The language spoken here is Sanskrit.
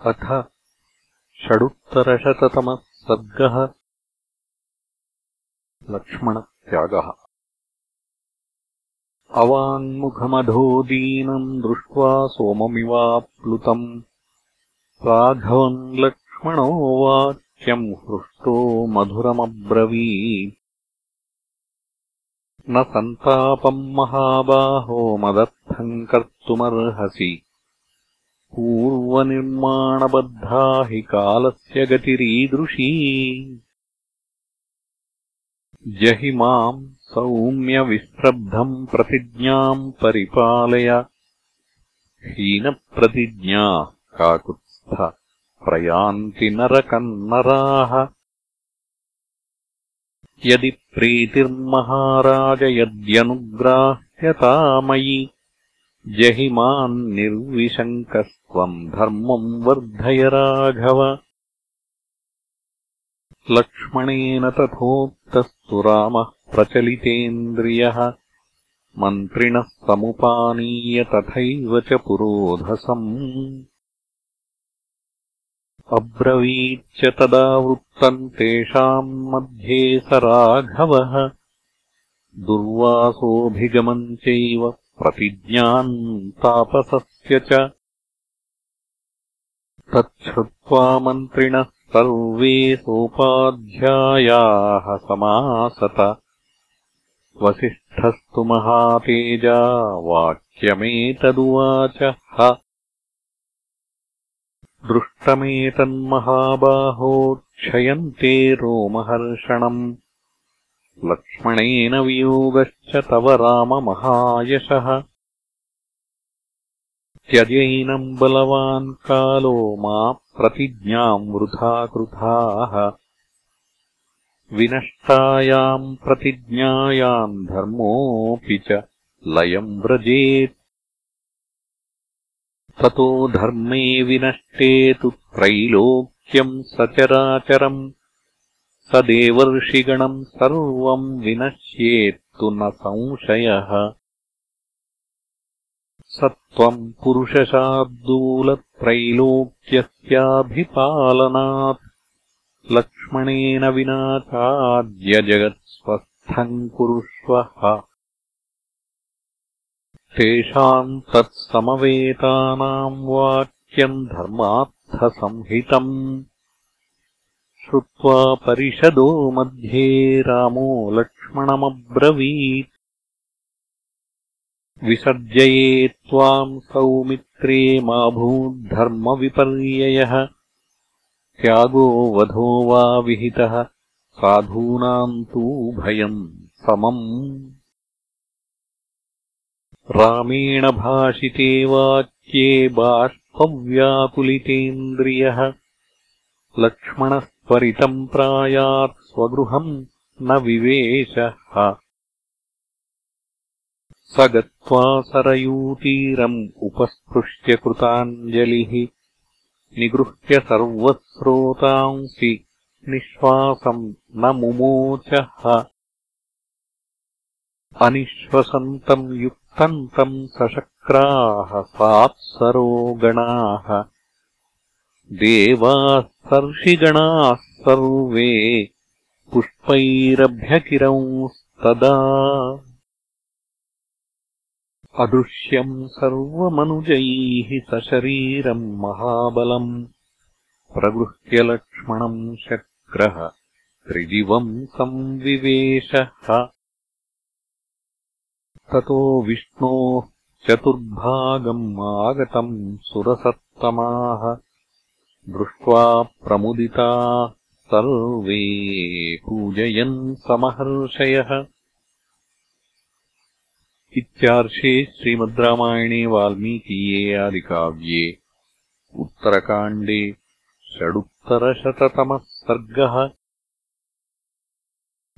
अथ षडुत्तरशततमः सर्गः लक्ष्मणत्यागः। अवाङ्मुखमधोदीनम् दृष्ट्वा सोममिवाप्लुतम् राघवम् लक्ष्मणो वाक्यम् हृष्टो मधुरमब्रवी न सन्तापम् महाबाहो मदर्थम् कर्तुमर्हसि पूर्वनिर्माणबद्धा हि कालस्य गतिरीदृशी। जहि माम् सौम्यविस्रब्धम् प्रतिज्ञाम् परिपालय हीनप्रतिज्ञा काकुत्स्थ प्रयान्ति नरकन्नराः। यदि प्रीतिर्महाराज यद्यनुग्राह्यता मयि जहि माम् निर्विशङ्कस्त्वम् धर्मम् वर्धय राघव। लक्ष्मणेन तथोक्तस्तु रामः प्रचलितेन्द्रियः। मन्त्रिणः समुपानीय तथैव च पुरोधसम्। अब्रवीच्च तदा वृत्तम् तेषाम् मध्ये स राघवः। दुर्वासोऽभिगमम् चैव प्रतिज्ञाम् तापसस्य च। तच्छ्रुत्वा मन्त्रिणः सर्वे सोपाध्यायाः समासत। वसिष्ठस्तु महातेजा वाक्यमेतदुवाचः। दृष्टमेतन्महाबाहो क्षयन्ते रोमहर्षणम् लक्ष्मणेन वियोगश्च तव राममहायशः। त्यजैनम् बलवान् कालो मा प्रतिज्ञाम् वृथा कृथाः विनष्टायाम् प्रतिज्ञायाम् धर्मोऽपि च लयम् व्रजेत्। ततो धर्मे विनष्टे तु त्रैलोक्यम् सचराचरम् स देवर्षिगणम् सर्वम् विनश्येत्तु न संशयः। स त्वम् पुरुषशार्दूलत्रैलोक्यस्याभिपालनात्। लक्ष्मणेन विना कार्यजगत्स्वस्थम् कुरुष्वः। तेषाम् तत्समवेतानाम् वाक्यम् धर्मार्थसंहितम् श्रुत्वा परिषदो मध्ये रामो लक्ष्मणमब्रवीत्। विसर्जये त्वाम् सौमित्रे मा भूद्धर्मविपर्ययः त्यागो वधो वा विहितः साधूनाम् तु भयम् समम्। रामेण भाषिते वाक्ये बाष्पव्याकुलितेन्द्रियः। लक्ष्मणः प्रायात् स्वगृहम् न विवेशः। स गत्वा सरयूतीरम् उपस्पृष्ट्य कृताञ्जलिः निगृह्य सर्वस्रोतांसि निःश्वासम् न मुमोचः। अनिश्वसन्तम् युक्तम् तम् सशक्राः सात्सरो गणाः। देवाः सर्षिगणाः सर्वे पुष्पैरभ्यकिरंस्तदा। अदृश्यम् सर्वमनुजैः सशरीरम् महाबलम्। प्रगृह्य लक्ष्मणम् शक्रः त्रिदिवम् संविवेशः। ततो विष्णोः चतुर्भागम् आगतम् सुरसत्तमाः दृष्ट्वा प्रमुदिता सर्वे पूजयन् समहर्षयः। इत्यार्षे श्रीमद् रामायणे वाल्मीकीये आदिकाव्ये उत्तरकाण्डे षडुत्तरशततमः सर्गः